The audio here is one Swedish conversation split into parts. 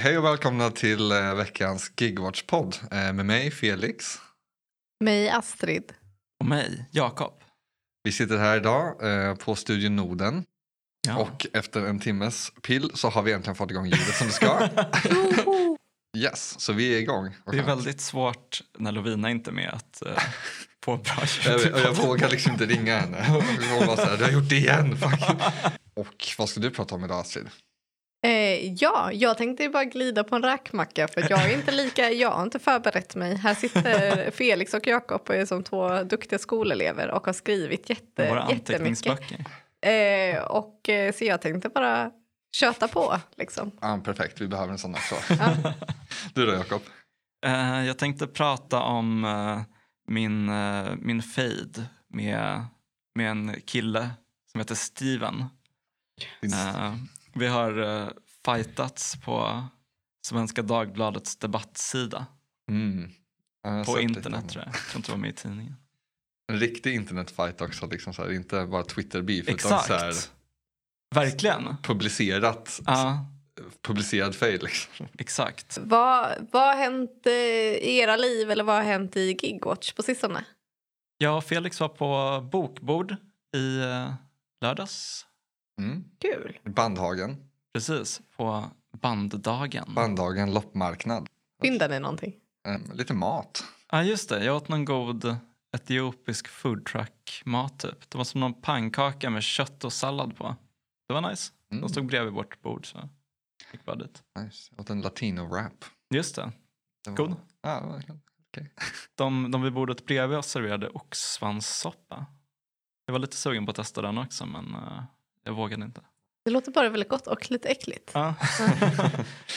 hej och välkomna till eh, veckans Gigwatch-podd eh, med mig Felix. Mig Astrid. Och mig, Jakob. Vi sitter här idag eh, på Studio Norden Ja. och efter en timmes pill så har vi äntligen fått igång ljudet som det ska. yes, så vi är igång. Det är väldigt svårt när Lovina inte är med att uh, få bra jag, ljud jag podden. vågar liksom inte ringa henne. Hon var så här, du har gjort det igen. Fuck. Och vad ska du prata om idag Astrid? Eh, ja, jag tänkte bara glida på en räkmacka för jag är inte lika, jag har inte förberett mig. Här sitter Felix och Jakob och är som två duktiga skolelever och har skrivit jätte, Våra jättemycket. Eh, och, eh, så jag tänkte bara köta på liksom. Ah, perfekt, vi behöver en sån också. Ja. Du då Jakob? Eh, jag tänkte prata om eh, min, uh, min fade med, med en kille som heter Steven. Din- Eh, vi har uh, fightats på Svenska Dagbladets debattsida Mm. På internet tror jag. Jag tror inte det var med i tidningen. En riktig internetfight också, liksom så här, inte bara Twitter-beef utan Exakt. så här, Verkligen. publicerat, Ja, publicerad fail. Liksom. exakt. Vad, vad har hänt eh, i era liv eller vad har hänt i Gigwatch på sistone? Jag och Felix var på bokbord i uh, lördags. Mm. Kul. Bandhagen, Precis, på banddagen. Bandhagen loppmarknad. Fyndar ni någonting? Mm, lite mat. Ja, just det. Jag åt någon god etiopisk foodtruck-mat typ. Det var som någon pannkaka med kött och sallad på. Det var nice. Mm. De stod bredvid vårt bord så gick bara dit. Nice. Jag åt en latino-wrap. Just det. Det var- God. Ja, verkligen. De, de vid bordet bredvid oss serverade oxsvanssoppa. Jag var lite sugen på att testa den också men eh, jag vågade inte. Det låter bara väldigt gott och lite äckligt. Ja.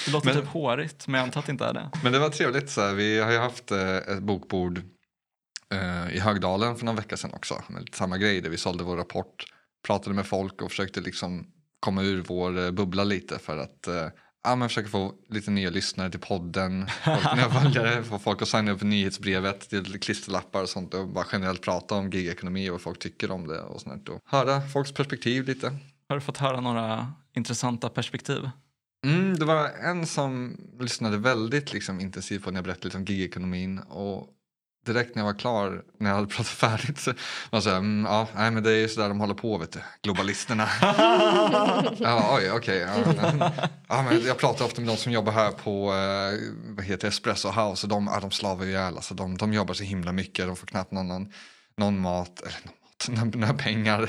det låter Men- typ hårigt men jag antar att det inte är det. Men det var trevligt. Så här. Vi har ju haft eh, ett bokbord eh, i Högdalen för någon vecka sedan också. Med lite samma grej där vi sålde vår rapport, pratade med folk och försökte liksom komma ur vår eh, bubbla lite för att eh, ja, men försöka få lite nya lyssnare till podden, folk, nya följare, få folk att signa upp nyhetsbrevet, till klisterlappar och sånt och bara generellt prata om gigekonomi och vad folk tycker om det och sånt och höra folks perspektiv lite. Har du fått höra några intressanta perspektiv? Mm, det var en som lyssnade väldigt liksom, intensivt på när jag berättade lite om gigekonomin och direkt när jag var klar, när jag hade pratat färdigt så var så här, mm, ja, nej, men det är ju sådär de håller på vet du, globalisterna. ja, oj, okej. ja, men- ja, men jag pratar ofta med de som jobbar här på eh, vad heter Espresso House och de, ja, de slavar ju ihjäl, alltså, de, de jobbar så himla mycket, de får knappt någon, någon, någon mat, eller någon mat, några, pengar,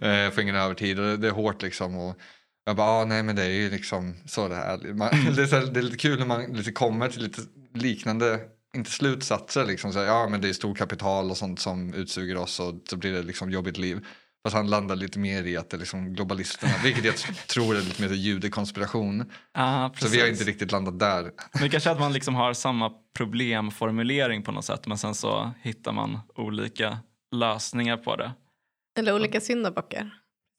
eh, får ingen övertid och det, det är hårt liksom. Och, jag bara, ah, nej men det är ju liksom så det är. Man, det, är så här, det är lite kul när man lite kommer till lite liknande, inte slutsatser liksom. Så här, ja men det är storkapital och sånt som utsuger oss och så blir det liksom jobbigt liv. Fast han landar lite mer i att det är liksom globalisterna, vilket jag tror är lite mer judekonspiration. Så vi har inte riktigt landat där. Men det kanske är att man liksom har samma problemformulering på något sätt men sen så hittar man olika lösningar på det. Eller olika syndabockar.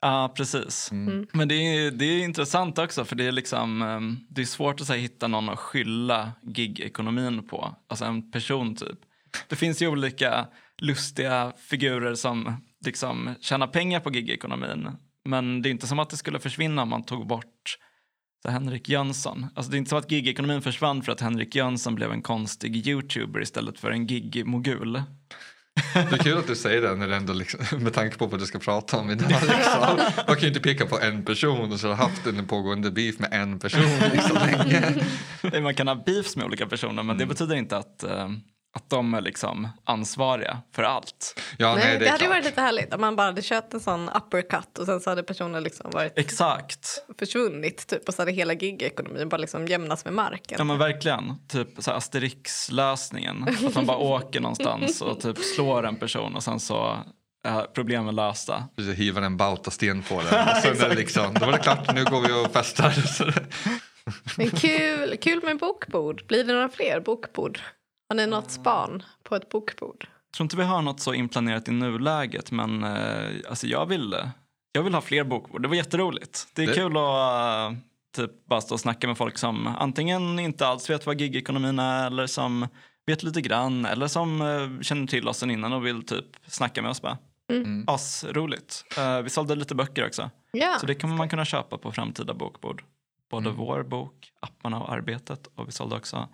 Ja, precis. Mm. Men det är, det är intressant också för det är liksom ehm, det är svårt att så här, hitta någon att skylla gigekonomin på. Alltså en person typ. Det finns ju olika lustiga figurer som liksom tjänar pengar på gigekonomin. Men det är inte som att det skulle försvinna om man tog bort så Henrik Jönsson. Alltså det är inte som att gigekonomin försvann för att Henrik Jönsson blev en konstig youtuber istället för en gig-mogul. Det är kul att du säger det när det ändå liksom, med tanke på vad du ska prata om idag. Liksom. Man kan ju inte peka på en person och så har haft en pågående beef med en person liksom länge. Man kan ha beefs med olika personer men det betyder inte att, eh, att de är liksom ansvariga för allt. Ja, Nej, nej, det, är hade varit lite härligt om man bara hade kört en sån uppercut och sen så hade personen liksom varit Exakt. försvunnit typ och så hade hela gigekonomin bara liksom jämnas med marken. Ja men verkligen. Typ så här Asterix-lösningen. Att man bara åker någonstans och typ slår en person och sen så är problemen lösta. Precis, hivar en bautasten på den. Och sen är det liksom, då var det klart, nu går vi och festar. Det- Men kul, kul med bokbord. Blir det några fler bokbord? Har ni något span på ett bokbord? Jag tror inte vi har något så inplanerat i nuläget men eh, alltså jag vill, jag vill ha fler bokbord. Det var jätteroligt. Det är Det- kul att eh, typ bara stå och snacka med folk som antingen inte alls vet vad gigekonomin är eller som vet lite grann eller som eh, känner till oss sen innan och vill typ snacka med oss bara. Mm. Asroligt. Uh, vi sålde lite böcker också. Ja. Så det kommer man kunna köpa på framtida bokbord. både Mm. vår bok, Apparna och arbetet och vi sålde också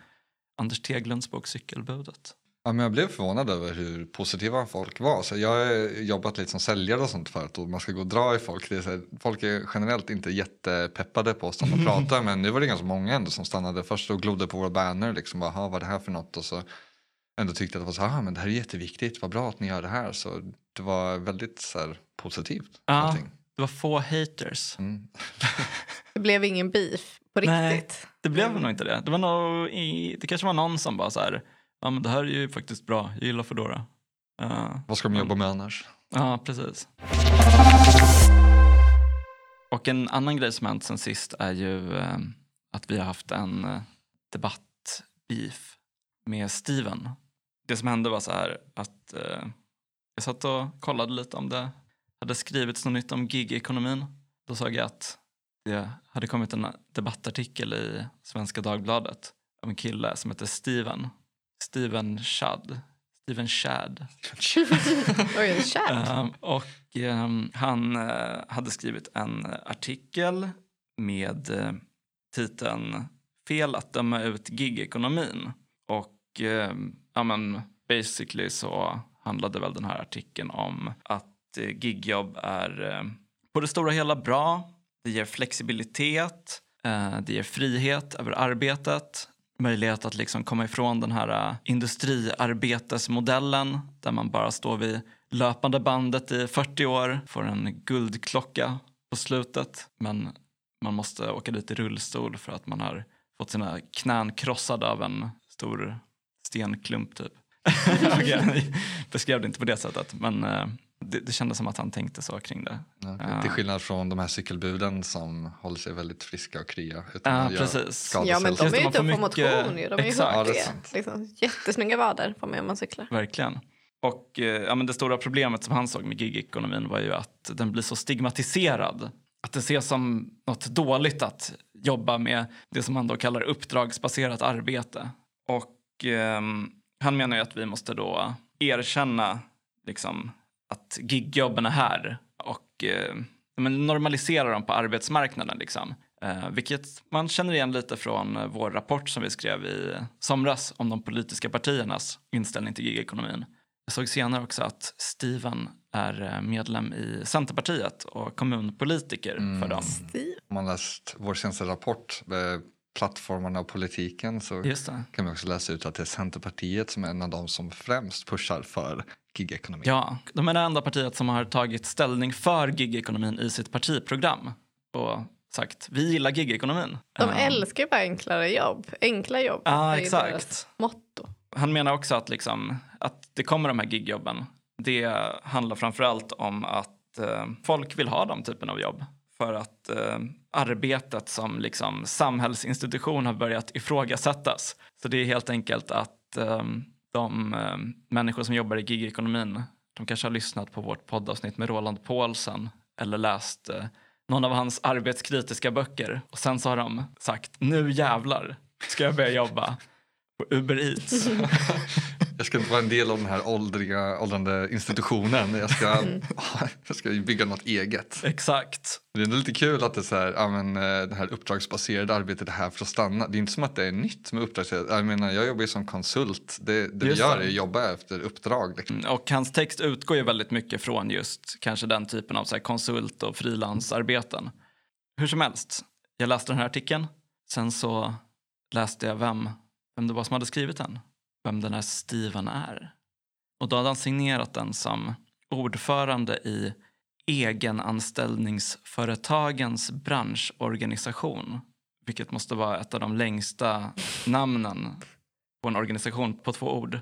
Anders Teglunds bok Cykelbudet. Ja, men jag blev förvånad över hur positiva folk var. Så jag har jobbat lite som säljare och sånt förut och man ska gå och dra i folk. Det är så här, folk är generellt inte jättepeppade på att stanna och prata men nu var det ganska många ändå som stannade först och glodde på våra banner. Liksom, bara, "Ha, vad är det här för något? Och så ändå tyckte att det var så här, "Ah, men det här är jätteviktigt, vad bra att ni gör det här. Så det var väldigt så här, positivt. Ja. allting. Det var få haters. Mm. Det blev ingen beef på Nej. Det blev nog inte det. Det, var nog i, det kanske var någon som bara så här, ja men det här är ju faktiskt bra, jag gillar Foodora. Uh, Vad ska de jobba med annars? Ja, precis. Och en annan grej som hänt sen sist är ju eh, att vi har haft en eh, debattbeef med Steven. Det som hände var så här att jag satt och kollade lite om det hade skrivits något nytt om gigekonomin. Då såg jag att det hade kommit en debattartikel i Svenska Dagbladet av en kille som heter Steven. Steven Shad. Steven Shad. Oj, chat. Ehm, och ehm, han eh, hade skrivit en artikel med eh, titeln Fel att döma ut gigekonomin. Och ehm, ja, men basically så handlade väl den här artikeln om att eh, gigjobb är på det stora hela bra. Det ger flexibilitet, eh, det ger frihet över arbetet möjlighet att liksom komma ifrån den här eh, industriarbetesmodellen där man bara står vid löpande bandet i 40 år, får en guldklocka på slutet men man måste åka dit i rullstol för att man har fått sina knän krossade av en stor stenklump typ. Okej, jag beskrev det inte på det sättet men eh, det, det kändes som att han tänkte så kring det. Ja, Ja. Till skillnad från de här cykelbuden som håller sig väldigt friska och krya. Utan Ja, precis. Ja, men de är ju upp på mycket- motion ju. De är ju. Ja, liksom, jättesnygga vader på mig om man cyklar. Verkligen. Och eh, ja, men det stora problemet som han såg med gigekonomin var ju att den blir så stigmatiserad. Att det ses som något dåligt att jobba med det som man då kallar uppdragsbaserat arbete. Och ehm, han menar ju att vi måste då erkänna liksom, att gigjobben är här och eh, men normalisera dem på arbetsmarknaden. Liksom. Eh, vilket man känner igen lite från eh, vår rapport som vi skrev i somras om de politiska partiernas inställning till gigekonomin. Jag såg senare också att Steven är eh, medlem i Centerpartiet och kommunpolitiker för dem. Stil. Om man läst vår senaste rapport, eh, Plattformarna och politiken, så Just det. kan man också läsa ut att det är Centerpartiet som är en av de som främst pushar för gigekonomi. Ja, de är det enda partiet som har tagit ställning för gigekonomin i sitt partiprogram och sagt vi gillar gigekonomin. De Eh, älskar ju bara enklare jobb. Enkla jobb Ja, är exakt. deras motto. Han menar också att, liksom, att det kommer de här gigjobben. Det handlar framförallt om att eh, folk vill ha de typen av jobb. För att eh, arbetet som liksom, samhällsinstitution har börjat ifrågasättas. Så det är helt enkelt att eh, de eh, människor som jobbar i gigekonomin, de kanske har lyssnat på vårt poddavsnitt med Roland Paulsen eller läst eh, någon av hans arbetskritiska böcker. Och sen så har de sagt, nu jävlar ska jag börja jobba på Uber Eats. Jag ska inte vara en del av den här åldriga, åldrande institutionen. Jag ska, jag ska bygga något eget. Exakt. Det är lite kul att det, så här, ja, men, eh, det här uppdragsbaserade arbetet är här för att stanna. Det är inte som att det är nytt med uppdragsbaserat. Jag, menar, jag jobbar ju som konsult. Det, det vi gör är att jobba efter uppdrag. Liksom. Mm, Och hans text utgår ju väldigt mycket från just kanske den typen av så här, konsult och frilansarbeten. Hur som helst, jag läste den här artikeln. Sen så läste jag vem, vem det var som hade skrivit den. Vem den här Steven är. Och då hade han signerat den som ordförande i egenanställningsföretagens branschorganisation. Vilket måste vara ett av de längsta namnen på en organisation på två ord.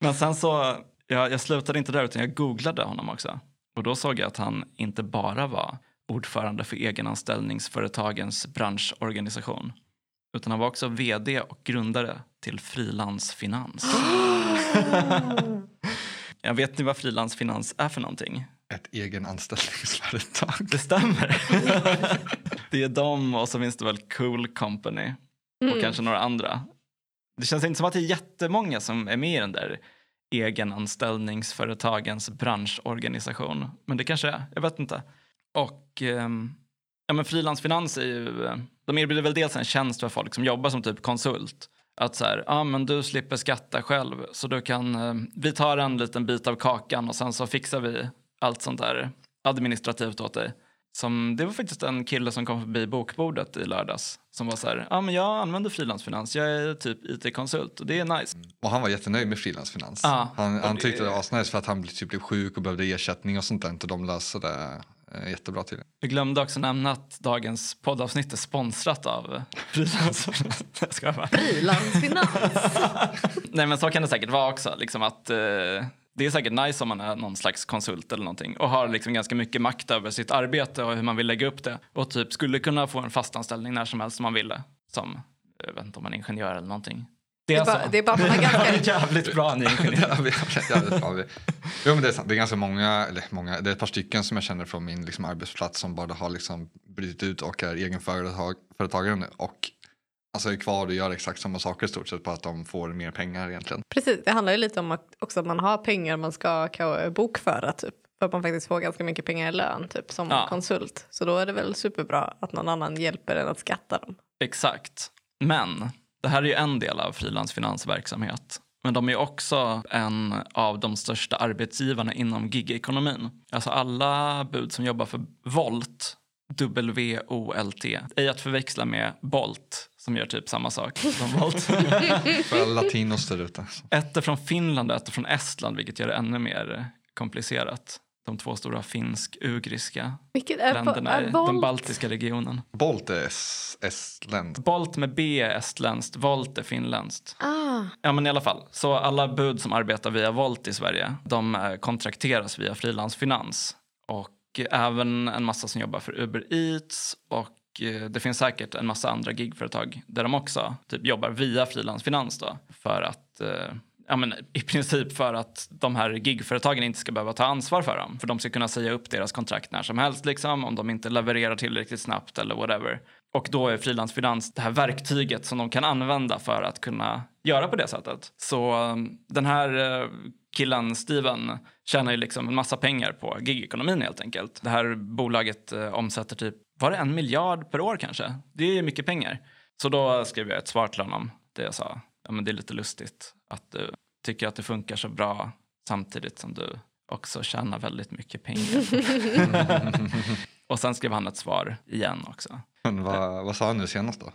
Men sen så, jag, jag slutade inte där utan jag googlade honom också. Och då såg jag att han inte bara var ordförande för egenanställningsföretagens branschorganisation. Utan han var också vd och grundare till Frilansfinans. jag vet ni vad Frilansfinans är för någonting? Ett egen anställningsföretag. Det stämmer. det är de och så finns det väl Cool Company och Mm. kanske några andra. Det känns inte som att det är jättemånga som är med i den där egenanställningsföretagens branschorganisation. Men det kanske är, jag vet inte. Och ehm, Ja, men frilansfinans är ju, eh, de erbjuder väl dels en tjänst för folk som jobbar som typ konsult. Att så här, ja men du slipper skatta själv så du kan, eh, vi tar en liten bit av kakan och sen så fixar vi allt sånt där administrativt åt dig. Som, det var faktiskt en kille som kom förbi bokbordet i lördags som var så här, ja men jag använder frilansfinans, jag är typ IT-konsult och det är nice. Och han var jättenöjd med frilansfinans. Ja, han, han det- tyckte det var asnice för att han typ blev sjuk och behövde ersättning och sånt där. Och de löste det jättebra till. Vi glömde också nämna att dagens poddavsnitt är sponsrat av eh, frilansfinans. Jag skojar bara. Frilansfinans. Nej men så kan det säkert vara också. Liksom att, eh, det är säkert nice om man är någon slags konsult eller någonting och har liksom ganska mycket makt över sitt arbete och hur man vill lägga upp det. Och typ skulle kunna få en fastanställning när som helst om man ville. Som, jag vet inte om man är ingenjör eller någonting. Det är, Det är bara- så. det är bara man har ganska- jävligt bra ni är ingenjör. Ja, vi har jävligt bra. Jo, men det är sant. Det är ganska många, eller många, det är ett par stycken som jag känner från min liksom, arbetsplats som bara har liksom brutit ut och är egenföretagare nu och alltså är kvar och gör exakt samma saker i stort sett bara att de får mer pengar egentligen. Precis, det handlar ju lite om att också att man har pengar man ska ka- bokföra typ. För att man faktiskt får ganska mycket pengar i lön typ som Ja. konsult. Så då är det väl superbra att någon annan hjälper en att skatta dem. Exakt. Men det här är ju en del av frilansfinansverksamhet. Men de är också en av de största arbetsgivarna inom gigekonomin. Alltså alla bud som jobbar för Volt, W-O-L-T, ej att förväxla med Bolt som gör typ samma sak som Volt. För latinos där ute. ett är från Finland och ett är från Estland vilket gör det ännu mer komplicerat. De två stora finsk-ugriska Vilket är, länderna är i den baltiska regionen. Bolt är es- estländskt. Bolt med B är estländskt, Volt är finländskt. Ah, Ja men i alla fall, så alla bud som arbetar via Volt i Sverige, de eh, kontrakteras via frilansfinans. Och eh, även en massa som jobbar för Uber Eats och eh, det finns säkert en massa andra gigföretag där de också typ jobbar via frilansfinans då. För att, eh, ja men i princip för att de här gigföretagen inte ska behöva ta ansvar för dem. För de ska kunna säga upp deras kontrakt när som helst liksom om de inte levererar tillräckligt snabbt eller whatever. Och då är frilansfinans det här verktyget som de kan använda för att kunna göra på det sättet. Så um, den här eh, killen, Steven, tjänar ju liksom en massa pengar på gigekonomin helt enkelt. Det här bolaget eh, omsätter typ, var det en miljard per år kanske? Det är mycket pengar. Så då skrev jag ett svar till honom där jag sa, ja men det är lite lustigt att du tycker att det funkar så bra samtidigt som du också tjänar väldigt mycket pengar. Och sen skrev han ett svar igen också. Men vad, vad sa han nu senast då?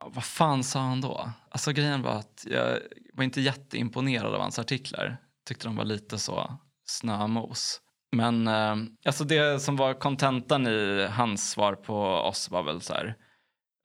Ja, vad fan sa han då? Alltså grejen var att jag var inte jätteimponerad av hans artiklar. Tyckte de var lite så snömos. Men eh, alltså det som var kontentan i hans svar på oss var väl så här.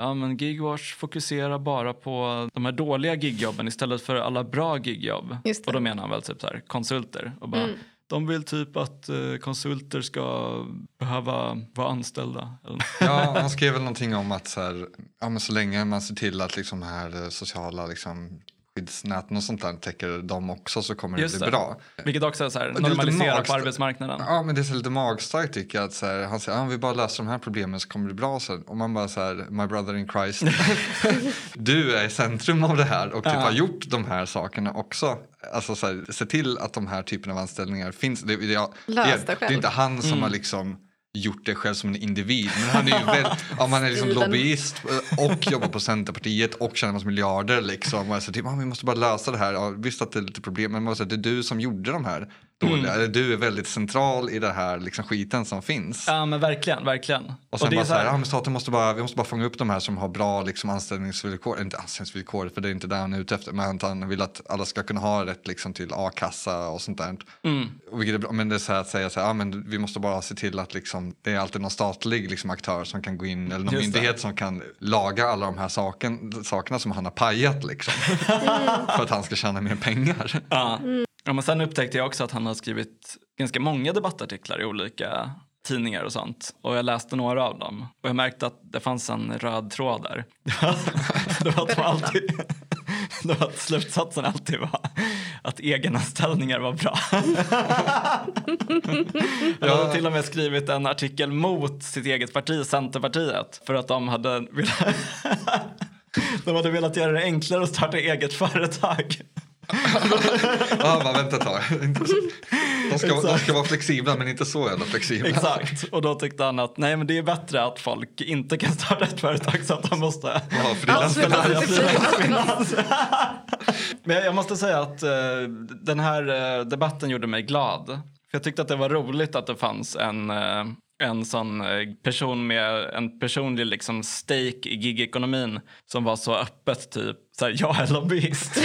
Ja men Gigwatch fokuserar bara på de här dåliga gigjobben istället för alla bra gigjobb. Och då menar han väl typ så här konsulter. Och bara, Mm. De vill typ att eh, konsulter ska behöva vara anställda. Ja, han skrev väl någonting om att så, här, ja, men så länge man ser till att liksom, här eh, sociala liksom, skyddsnäten och sånt där täcker dem också så kommer Just det bli det. bra. Vilket också är så här, det är lite normalisera på arbetsmarknaden. Ja, men det är så lite magstarkt tycker jag. Att så här, han säger att om vi bara löser de här problemen så kommer det bli bra sen. Och man bara så här, my brother in Christ. du är i centrum av det här och typ Ja. har gjort de här sakerna också. Alltså så här, se till att de här typen av anställningar finns. Det, det, jag, det, det det är inte han som Mm. har liksom gjort det själv som en individ. Men han är ju väl, om man är liksom lobbyist och jobbar på Centerpartiet och tjänar massa miljarder liksom. Och säger typ, ah, vi måste bara lösa det här. Ja, visst att det är lite problem, men man måste, det är du som gjorde de här dåliga. Mm. Du är väldigt central i det här liksom, skiten som finns. Ja men verkligen, verkligen. Och sen det är bara så här, här- ja, men staten måste bara, vi måste bara fånga upp de här som har bra liksom, anställningsvillkor. Inte anställningsvillkor, för det är inte det han är ute efter. Men han vill att alla ska kunna ha rätt liksom, till a-kassa och sånt där. Mm. Och vilket är bra, men det är så här att säga så här, ja, men vi måste bara se till att liksom, det är alltid någon statlig liksom, aktör som kan gå in, eller någon Just det. myndighet som kan laga alla de här saken, sakerna som han har pajat liksom. för att han ska tjäna mer pengar. Ja ja, men sen upptäckte jag också att han har skrivit ganska många debattartiklar i olika tidningar och sånt. Och jag läste några av dem. Och jag märkte att det fanns en röd tråd där. det var att, alltid, det var att slutsatsen alltid var att egenanställningar var bra. Han hade till och med skrivit en artikel mot sitt eget parti, Centerpartiet, för att de hade velat, de hade velat göra det enklare att starta eget företag. Ja, bara vänta ett tag. De ska, de ska vara flexibla men inte så jävla flexibla. Exakt. Och då tyckte han att nej men det är bättre att folk inte kan starta ett företag så att de måste Ja, frilansare. Absolut. Men jag måste säga att eh, den här eh, debatten gjorde mig glad. För jag tyckte att det var roligt att det fanns en, eh, en sån person med en personlig liksom stake i gigekonomin som var så öppet typ så här, jag är lobbyist.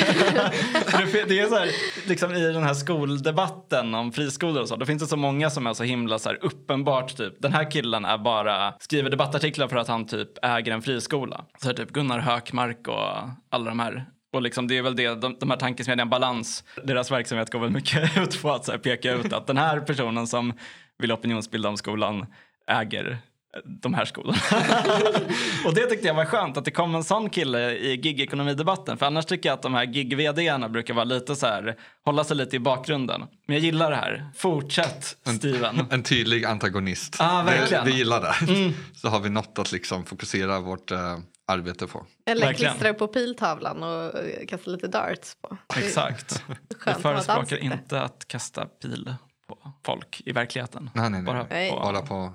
Det, är så här, liksom i den här skoldebatten om friskolor och så, då finns det så många som är så himla så här, uppenbart typ, den här killen är bara, skriver debattartiklar för att han typ äger en friskola. Så här, typ Gunnar Hökmark och alla de här och liksom det är väl det, de, de här tankesmedjan Balans, deras verksamhet går väl mycket ut på att så här, peka ut att den här personen som vill opinionsbilda om skolan äger de här skolorna. och det tyckte jag var skönt att det kom en sån kille i gigekonomidebatten. För annars tycker jag att de här gig-vd-arna brukar vara lite så här, hålla sig lite i bakgrunden. Men jag gillar det här. Fortsätt Steven. En tydlig antagonist. Ja, verkligen. Vi, vi gillar det. Så har vi något att liksom fokusera vårt eh, arbete på. Eller Verkligen. klistra upp på piltavlan och eh, kasta lite darts på. Exakt. Vi förespråkar inte att kasta pil på folk i verkligheten. Nej, nej, nej. Bara, Nej. På, Bara på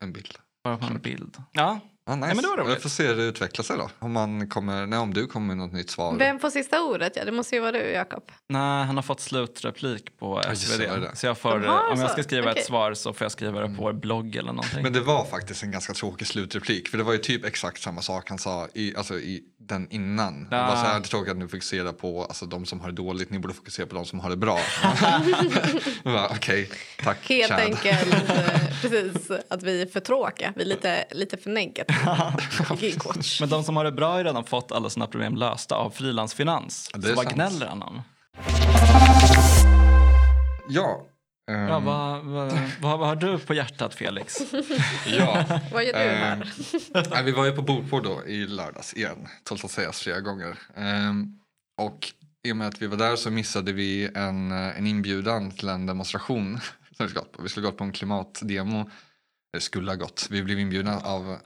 en bild. bara på en bild. Ja, Ja, nice. men det var roligt. Jag får se hur det utvecklar sig då. Om, man kommer, nej, om du kommer med något nytt svar. Vem får sista ordet? Ja, det måste ju vara du, Jakob. Nej, han har fått slutreplik på SvD. det. Så jag får, om jag ska skriva Okej. ett svar så får jag skriva det på vår blogg eller någonting. Men det var faktiskt en ganska tråkig slutreplik. För det var ju typ exakt samma sak han sa i, alltså i den innan. Det var så här, det är tråkigt att ni fokuserar på alltså, de som har det dåligt. Ni borde fokusera på de som har det bra. Jag Okej, tack Helt Chad. enkelt precis att vi är för tråkiga. Vi är lite, lite för negativa. Men de som har det bra har redan fått alla sina problem lösta av frilansfinans. Ja, Så vad gnäller han om? Ja. Ehm, Ja, vad, vad, vad, vad har du på hjärtat Felix? ja. Vad gör du Ehm, här? Nej, vi var ju på bokbord då i lördags igen, trots att sägas flera gånger. Ehm, och i och med att vi var där så missade vi en, eh, en inbjudan till en demonstration. Som vi, skulle gått på. vi skulle gått på en klimatdemo. Det skulle ha gått. Vi blev inbjudna av...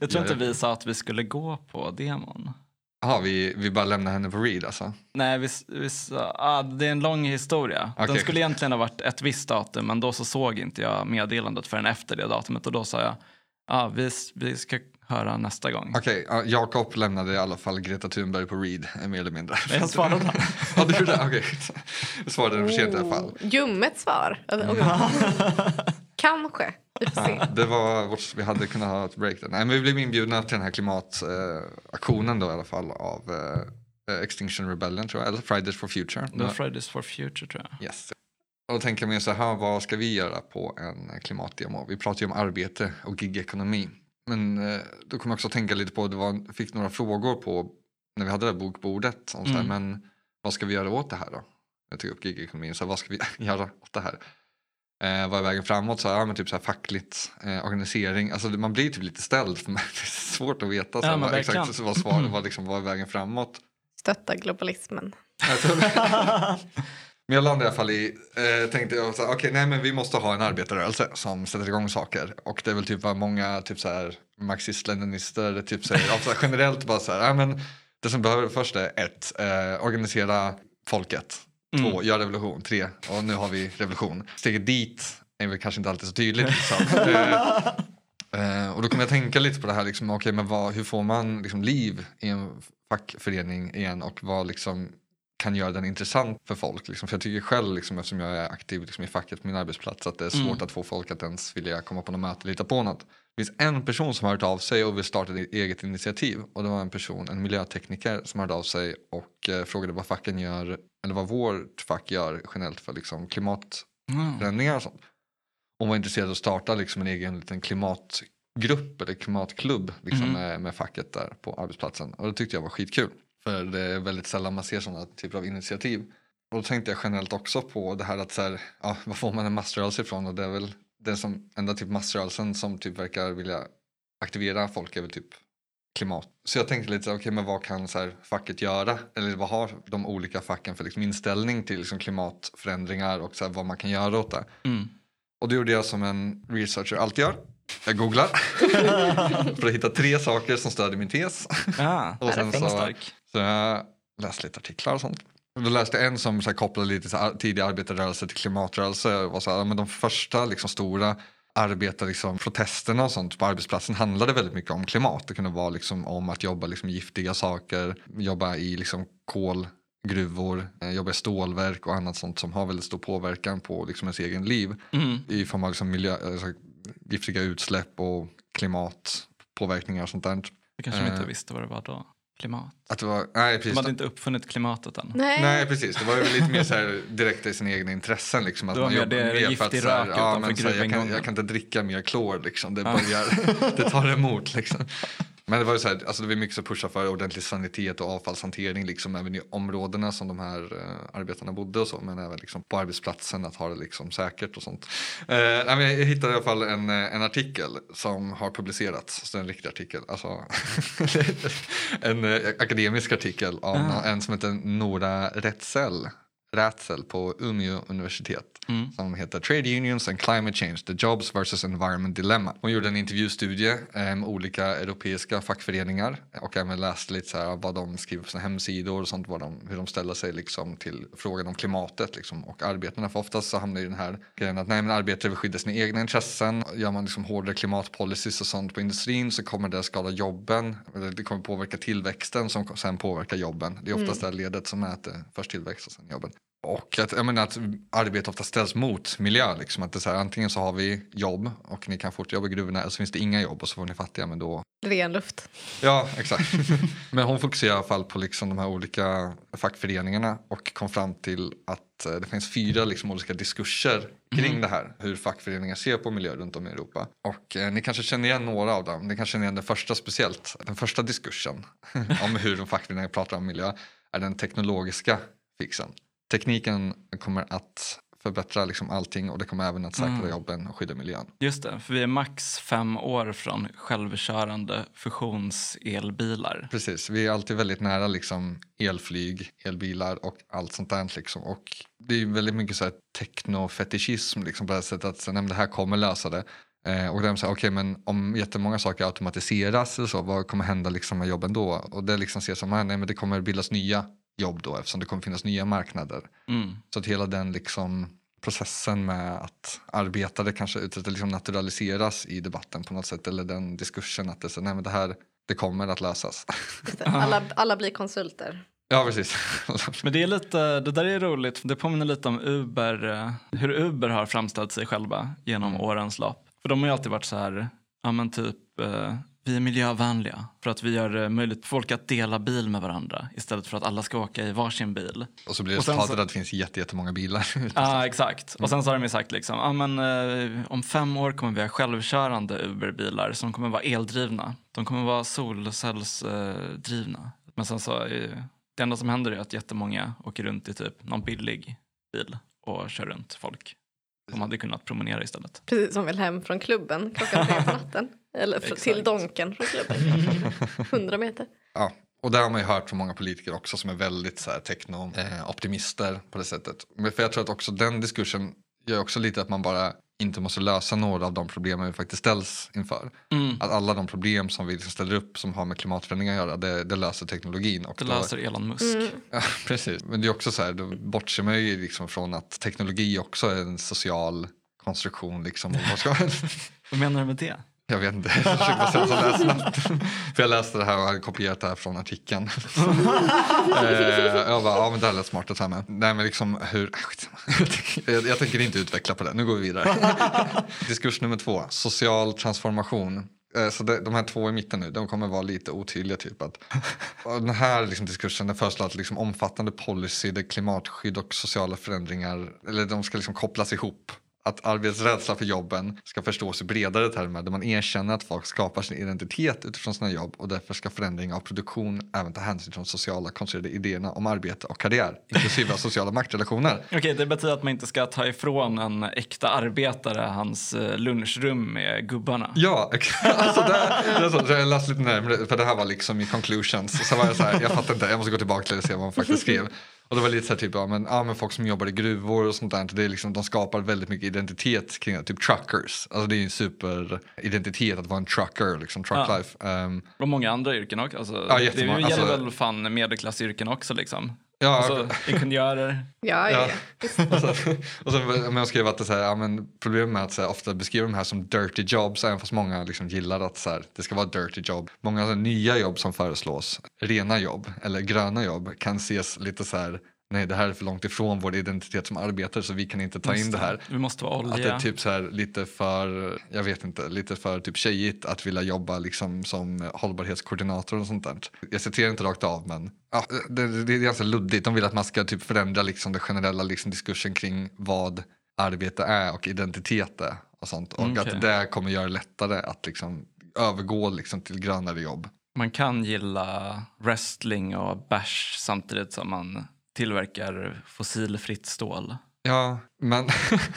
Jag tror inte vi sa att vi skulle gå på demon. Jaha, vi, vi bara lämnade henne på read alltså. Nej, vi, vi ah, det är en lång historia. Den Okej. skulle egentligen ha varit ett visst datum men då så såg inte jag meddelandet förrän efter det datumet och då sa jag ah, vi, vi ska höra nästa gång. Okej, ja, Jakob lämnade i alla fall Greta Thunberg på read, eh, mer eller mindre. Men jag svarade. ja, du gjorde det? Okej. Jag svarade för sent i alla fall. Oh, ljummet svar. Kanske. Det var vårt, vi hade kunnat ha ett break där. Nej, men vi blev inbjudna till den här klimataktionen då i alla fall av eh, Extinction Rebellion tror jag, eller Fridays for Future. Det var Fridays for Future tror jag. Yes. Och då tänker mer så här, vad ska vi göra på en klimatdemo? Vi pratar ju om arbete och gigekonomi. Men eh, då kommer jag också att tänka lite på, det var, fick några frågor på när vi hade det här bokbordet. Om så här, Mm. Men vad ska vi göra åt det här då? Jag tog upp gigekonomin, så här, vad ska vi göra åt det här? Eh, vad är vägen framåt? Så här, ja, men typ så här fackligt, eh, organisering. Alltså, man blir typ lite ställd för det är svårt att veta så Ja, här, vad, exakt vad, svar, vad, liksom, vad är vägen framåt. Stötta globalismen. Men jag landade i alla fall i, eh, tänkte jag så här, okej nej men vi måste ha en arbetarrörelse som sätter igång saker. Och det är väl typ vad många typ så här marxist-leninister typ säger, alltså generellt bara så här, ja, men det som behöver först är ett, eh, organisera folket. Två, Mm. gör revolution. Tre, och nu har vi revolution. Steget dit är väl kanske inte alltid så tydligt. Liksom. eh, eh, och då kommer jag tänka lite på det här, liksom, okej men vad, hur får man liksom, liv i en fackförening igen och vad liksom kan göra den intressant för folk. Liksom. För jag tycker själv, liksom, eftersom jag är aktiv liksom, i facket på min arbetsplats, att det är svårt Mm. att få folk att ens vilja komma på något möte eller hitta på något. Det finns en person som har hört av sig och vill starta ett eget initiativ. Och det var en person, en miljötekniker som hörde av sig och eh, frågade vad facken gör, eller vad vårt fack gör generellt för liksom, klimatförändringar och sånt. Hon var intresserad av att starta liksom, en egen liten klimatgrupp eller klimatklubb liksom, Mm. med, med facket där på arbetsplatsen. Och det tyckte jag var skitkul. För det är väldigt sällan man ser sådana typer av initiativ. Och då tänkte jag generellt också på det här att så här, ja, vad får man en massrörelse ifrån? Och det är väl den som, enda typ massrörelsen som typ verkar vilja aktivera folk är väl typ klimat. Så jag tänkte lite okej men vad kan så här, facket göra? Eller vad har de olika facken för liksom, inställning till liksom, klimatförändringar och så här, vad man kan göra åt det? Mm. Och det gjorde jag som en researcher alltid gör. Jag googlar för att hitta tre saker som stödjer min tes. Ja, Och sen så, stark. så jag läste lite artiklar och sånt. Då läste jag en som så här, kopplade lite till ar- tidig arbetarrörelse till klimatrörelse. Var så här, men de första liksom, stora arbetar, liksom, protesterna och sånt på arbetsplatsen handlade väldigt mycket om klimat. Det kunde vara liksom, om att jobba liksom, giftiga saker, jobba i liksom, kolgruvor, eh, jobba i stålverk och annat sånt som har väldigt stor påverkan på liksom, ens egen liv Mm. i form av liksom, miljö, alltså, giftiga utsläpp och klimatpåverkningar och sånt där. Du kanske de inte Eh. visste vad det var då? Klimat. Att det var, nej, precis. De hade inte uppfunnit klimatet än. Nej. Nej precis, det var ju lite mer så här direkt i sina egna intressen. Liksom, att Det var man mer jobbar mer för giftig att, så här, rök ja, utanför men, så här, jag, kan, jag kan inte dricka mer klor liksom, det, Ja. börjar, det tar emot. Liksom. Men det var ju så här, alltså det var mycket som pushar för ordentlig sanitet och avfallshantering liksom, även i områdena som de här eh, arbetarna bodde och så, men även liksom, på arbetsplatsen att ha det liksom, säkert och sånt. Eh, jag hittade i alla fall en, eh, en artikel som har publicerats, så det är en riktig artikel, alltså en eh, akademisk artikel av Ah. en som heter Nora Rätzel. Rätzel på Umeå universitet Mm. som heter Trade Unions and Climate Change, The Jobs versus Environment Dilemma. Hon gjorde en intervjustudie eh, med olika europeiska fackföreningar och även läste lite så här vad de skriver på sina hemsidor och sånt, vad de, hur de ställer sig liksom till frågan om klimatet liksom, och arbetarna. För oftast så hamnar ju den här grejen att nej, men arbetare vill skydda sina egna intressen. Gör man liksom hårdare klimatpolicies och sånt på industrin så kommer det skada jobben. Eller det kommer påverka tillväxten som sen påverkar jobben. Det är oftast det här ledet som äter först tillväxt och sen jobben. Och att, jag menar att arbete ofta ställs mot miljö. Liksom. Att det är så här, antingen så har vi jobb och ni kan fortsätta jobba i gruvorna eller så finns det inga jobb och så får ni fattiga. Men då... Ren luft. Ja, exakt. men hon fokuserar i alla fall på liksom de här olika fackföreningarna och kom fram till att eh, det finns fyra liksom olika diskurser kring det här. Hur fackföreningar ser på miljö runt om i Europa. Och eh, ni kanske känner igen några av dem. Ni kanske känner igen den första speciellt. Den första diskursen om hur de fackföreningar pratar om miljö är den teknologiska fixen. Tekniken kommer att förbättra liksom allting och det kommer även att säkra Mm. jobben och skydda miljön. Just det, för vi är max fem år från självkörande fusionselbilar. Precis, vi är alltid väldigt nära liksom elflyg, elbilar och allt sånt där. Liksom. Och det är väldigt mycket så här technofetischism liksom, på det här sättet att så, nej, det här kommer lösa det. Eh, och de säger, okej men om jättemånga saker automatiseras eller så, vad kommer hända liksom med jobben då? Och det liksom ses som, ah, nej men det kommer bildas nya jobb då eftersom det kommer finnas nya marknader. Mm. Så att hela den liksom processen med att arbetare kanske liksom naturaliseras i debatten på något sätt eller den diskursen att det, så, nej, men det här det kommer att lösas. Alla, alla blir konsulter. ja precis. Men det är lite, det där är roligt, det påminner lite om Uber, eh, hur Uber har framställt sig själva genom Mm. årens lopp. För de har ju alltid varit så här, ja men typ, eh, vi är miljövänliga för att vi gör det möjligt för folk att dela bil med varandra istället för att alla ska åka i varsin bil. Och så blir resultatet så- att det finns jätte- jättemånga bilar. Ja, exakt. Och sen så har de ju sagt liksom, ja men eh, om fem år kommer vi ha självkörande Uber-bilar som kommer vara eldrivna. De kommer vara solcellsdrivna. Men sen så ju, det enda som händer är att jättemånga åker runt i typ någon billig bil och kör runt folk. De hade kunnat promenera istället. Precis som vill hem från klubben klockan tre på natten. Eller fr- till. Donken från klubben. 100 meter. Ja. Och där har man ju hört från många politiker också som är väldigt så här techno-optimister på det sättet. Men för jag tror att också den diskursen gör också lite att man bara inte måste lösa några av de problemen vi faktiskt ställs inför. Mm. Att alla de problem som vi liksom ställer upp som har med klimatförändringar att göra, det, det löser teknologin. Och Det då- löser Elon Musk. Mm. Ja, precis. Men det är också så här, då bortser man ju liksom från att teknologi också är en social konstruktion. Liksom. Vad menar du med det? Jag vet inte, jag bara säga snabbt. För jag läste det här och hade kopierat det här från artikeln. eh, jag bara, ja men det här lät smart att ta med. Nej men liksom hur, jag, jag tänker inte utveckla på det, nu går vi vidare. Diskurs nummer två, social transformation. Eh, Så det, de här två i mitten nu, de kommer vara lite otydliga. Typ att, den här liksom diskursen den föreslår att liksom omfattande policy där klimatskydd och sociala förändringar eller de ska liksom kopplas ihop. Att arbetsrädsla för jobben ska förstås i bredare termer där man erkänner att folk skapar sin identitet utifrån sina jobb och därför ska förändring av produktion även ta hänsyn till de sociala konstruerade idéerna om arbete och karriär, inklusive sociala maktrelationer. Okej, det betyder att man inte ska ta ifrån en äkta arbetare hans eh, lunchrum med gubbarna. Ja, alltså det, det är så, jag läste lite närmare för det här var liksom i conclusions. Så var jag så här, jag fattar inte, jag måste gå tillbaka till det och se vad hon faktiskt skrev. Och det var lite så här typ, ja men, ja men folk som jobbar i gruvor och sånt där, det är liksom, de skapar väldigt mycket identitet kring det, typ truckers. Alltså det är en superidentitet att vara en trucker, liksom truck Ja. Ehm, Och många andra yrken också. Alltså, Ja, det gäller Alltså- väl fan medelklassyrken också liksom. Ja, Alltså, ingenjörer. Ja, ja, Ja. och så, och så, men jag skrev att det så här, ja, men problemet med att så här, ofta beskriva de här som dirty jobs, även fast många liksom gillar att så här, det ska vara dirty jobb. Många så här, nya jobb som föreslås, rena jobb eller gröna jobb, kan ses lite så här, nej det här är för långt ifrån vår identitet som arbetare så vi kan inte ta in det här. Vi måste vara Att det olja. är typ så här lite för, jag vet inte, lite för typ tjejigt att vilja jobba liksom som hållbarhetskoordinator och sånt där. Jag citerar inte rakt av men ja, det, det är ganska luddigt. De vill att man ska typ förändra liksom det generella liksom diskursen kring vad arbete är och identitet är och sånt. Och Mm, okej. att det kommer göra det lättare att liksom övergå liksom till grönare jobb. Man kan gilla wrestling och bärs samtidigt som man tillverkar fossilfritt stål. Ja, men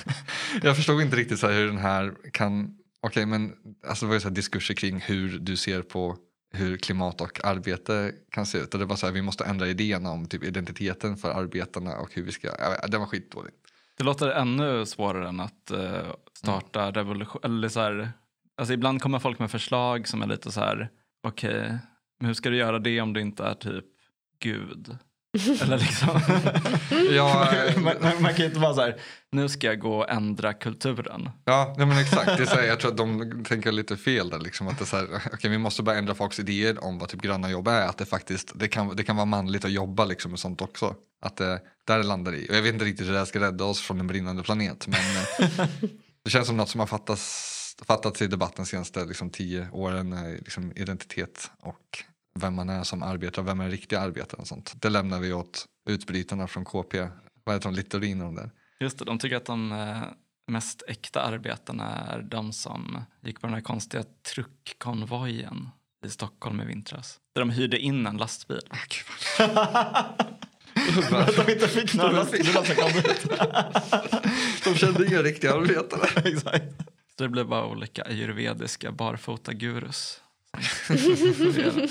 jag förstod inte riktigt så här hur den här kan... Okej, men alltså det var ju så här diskurser kring hur du ser på hur klimat och arbete kan se ut. Och det var så här, vi måste ändra idéerna om typ identiteten för arbetarna och hur vi ska... Ja, det var skitdåligt. Det låter ännu svårare än att eh, starta revolution. Eller så här, alltså ibland kommer folk med förslag som är lite så här, okej, men hur ska du göra det om du inte är typ Gud? Eller liksom. Ja, man, man, man kan inte vara så här, nu ska jag gå och ändra kulturen. Ja, nej men exakt. Det är så här, jag tror att de tänker lite fel där. Liksom, att det så här, okay, vi måste bara ändra folks idéer om vad typ gröna jobb är. Att det faktiskt det kan, det kan vara manligt att jobba liksom, med sånt också. Att det där det landar i. Och jag vet inte riktigt hur det här ska rädda oss från en brinnande planet. Men eh, det känns som något som har fattats, fattats i debatten de senaste liksom, tio åren. eh, Liksom, identitet och vem man är som arbetare. Vem är en riktig arbetare och sånt. Det lämnar vi åt utbrytarna från KP. Vad heter de? Littorin och de där. Just det, de tycker att de eh, mest äkta arbetarna är de som gick på den här konstiga truckkonvojen i Stockholm i vintras. Där de hyrde in en lastbil. Ah, gud, Att de inte fick några lastbilar som kom ut. De kände inga riktiga arbetare. Exakt. Så det blev bara olika ayurvediska barfota-gurus.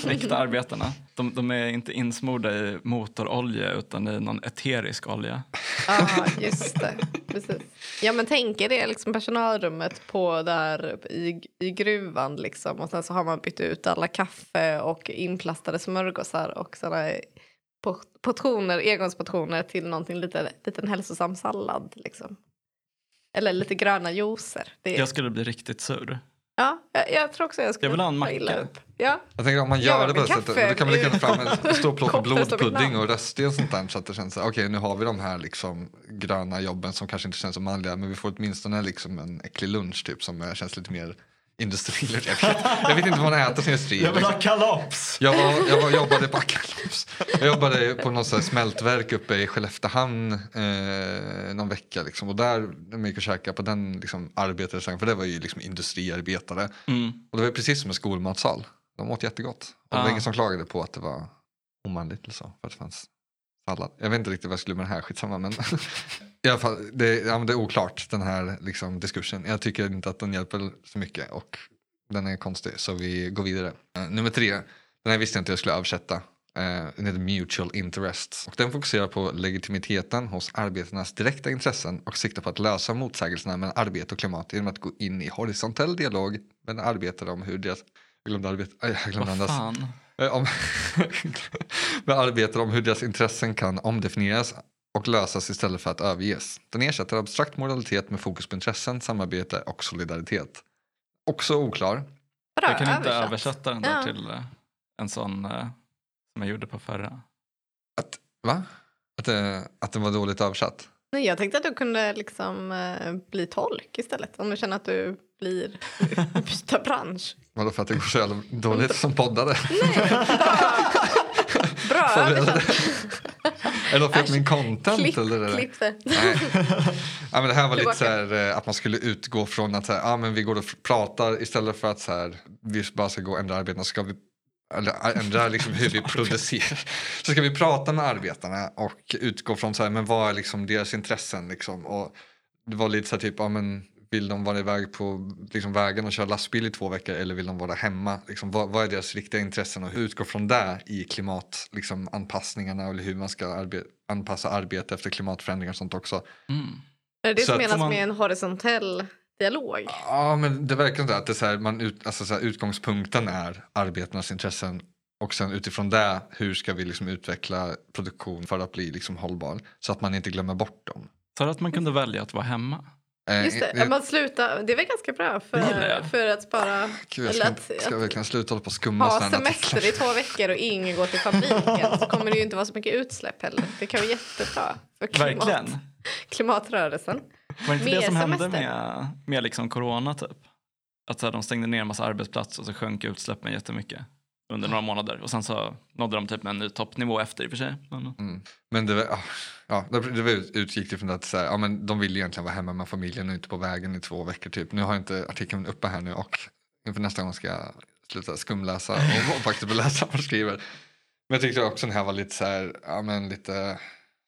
Äkta arbetarna. De, de är inte insmorda i motorolja utan i någon eterisk olja. Ja, just det. Precis. Ja, men tänk er det liksom personalrummet på där i, i gruvan liksom. Och sen så har man bytt ut alla kaffe och inplastade smörgåsar och sådana por- portioner, engångsportioner till någonting lite, liten hälsosam sallad liksom. Eller lite gröna juicer. Det, Jag skulle bli riktigt sur. Ja, jag, jag tror också jag skulle Jag vill ha en macka. Ja, Jag tänker om man Ja, gör det på det sättet, då kan man lika gärna fram en stor plåt blodpudding och röststen och sånt där så att det känns okej nu har vi de här liksom gröna jobben som kanske inte känns så manliga men vi får åtminstone liksom en äcklig lunch typ som känns lite mer industriell. Jag vet, jag vet inte vad man äter sin industri. liksom. kalops! Jag, var, jag var, jobbade på Akalops. Jag jobbade på något så här smältverk uppe i Skelleftehamn eh, någon vecka. Liksom. Och där, när man gick och käkade på den liksom, arbetarrestaurangen, för det var ju liksom industriarbetare. Mm. Och det var precis som en skolmatsal. De åt jättegott. Och det var Ah. ingen som klagade på att det var omanligt eller så. För att det fanns sallad. Jag vet inte riktigt vad jag skulle med det här, skitsamma. Men i alla fall, det, ja, det är oklart den här liksom, diskursen. Jag tycker inte att den hjälper så mycket. Och den är konstig, så vi går vidare. Eh, nummer tre, den här visste jag inte jag skulle översätta. Eh, den heter Mutual Interests. Och den fokuserar på legitimiteten hos arbetarnas direkta intressen och siktar på att lösa motsägelserna mellan arbete och klimat genom att gå in i horisontell dialog med arbetare om hur deras... Jag glömde, arbet, aj, jag glömde Vad andas. fan? Eh, om, med arbetare om hur deras intressen kan omdefinieras och lösas istället för att överges. Den ersätter abstrakt moralitet med fokus på intressen, samarbete och solidaritet. Också oklar. bra Jag kan inte översatt. översätta den där Ja. till eh, en sån eh, som jag gjorde på förra. Att, va? Att, det, att den var dåligt översatt? Nej, jag tänkte att du kunde liksom eh, bli tolk istället. Om du känner att du blir byta bransch. Vadå för att det går så jävla dåligt som poddare? Bra Får vi- översatt. Fel på min content? Klipp, eller? det- klipp det. Nej. Ja, men det här var lite så här, eh, att man skulle utgå från att så här, ja, men vi går och pratar istället för att så här, vi bara ska gå och ändra arbetena. Ska vi, eller ä- ändra liksom hur vi producerar. Så ska vi prata med arbetarna och utgå från så här, men vad är liksom deras intressen. Liksom. Och det var lite så här typ, ja, men Vill de vara iväg på liksom, vägen och köra lastbil i två veckor eller vill de vara hemma? Liksom, vad, vad är deras riktiga intressen och utgå från det i klimatanpassningarna liksom, eller hur man ska arbe anpassa arbete efter klimatförändringar och sånt också. Mm. Är det det Så som menas man- med en horisontell dialog? Ja, men det verkar inte att det är så här, man ut, alltså så här, utgångspunkten är arbetarnas intressen och sen utifrån det hur ska vi liksom utveckla produktion för att bli liksom hållbar så att man inte glömmer bort dem. Du att man kunde välja att vara hemma? Eh, Just det, att man slutar, det är väl ganska bra för, för att spara... Gud, jag ska, att, ska verkligen sluta hålla på och skumma ha semester artiklar. i två veckor och ingen går till fabriken så kommer det ju inte vara så mycket utsläpp heller. Det kan vara jättebra för klimat, Verkligen. klimatrörelsen. Var det inte Mer det som hände semester. med, med liksom corona typ? Att så här, de stängde ner en massa arbetsplatser och så sjönk utsläppen jättemycket under några månader. Och sen så nådde de typ en ny toppnivå efter i och för sig. Men, Mm. Men det, var- ah, ja, det var utgick det från att så här, ja, men de ville egentligen vara hemma med familjen och inte på vägen i två veckor. Typ. Nu har jag inte artikeln uppe här nu och inför nästa gång ska jag sluta skumläsa och, och faktiskt läsa vad de skriver. Men jag tyckte också den här var lite så här, ja men lite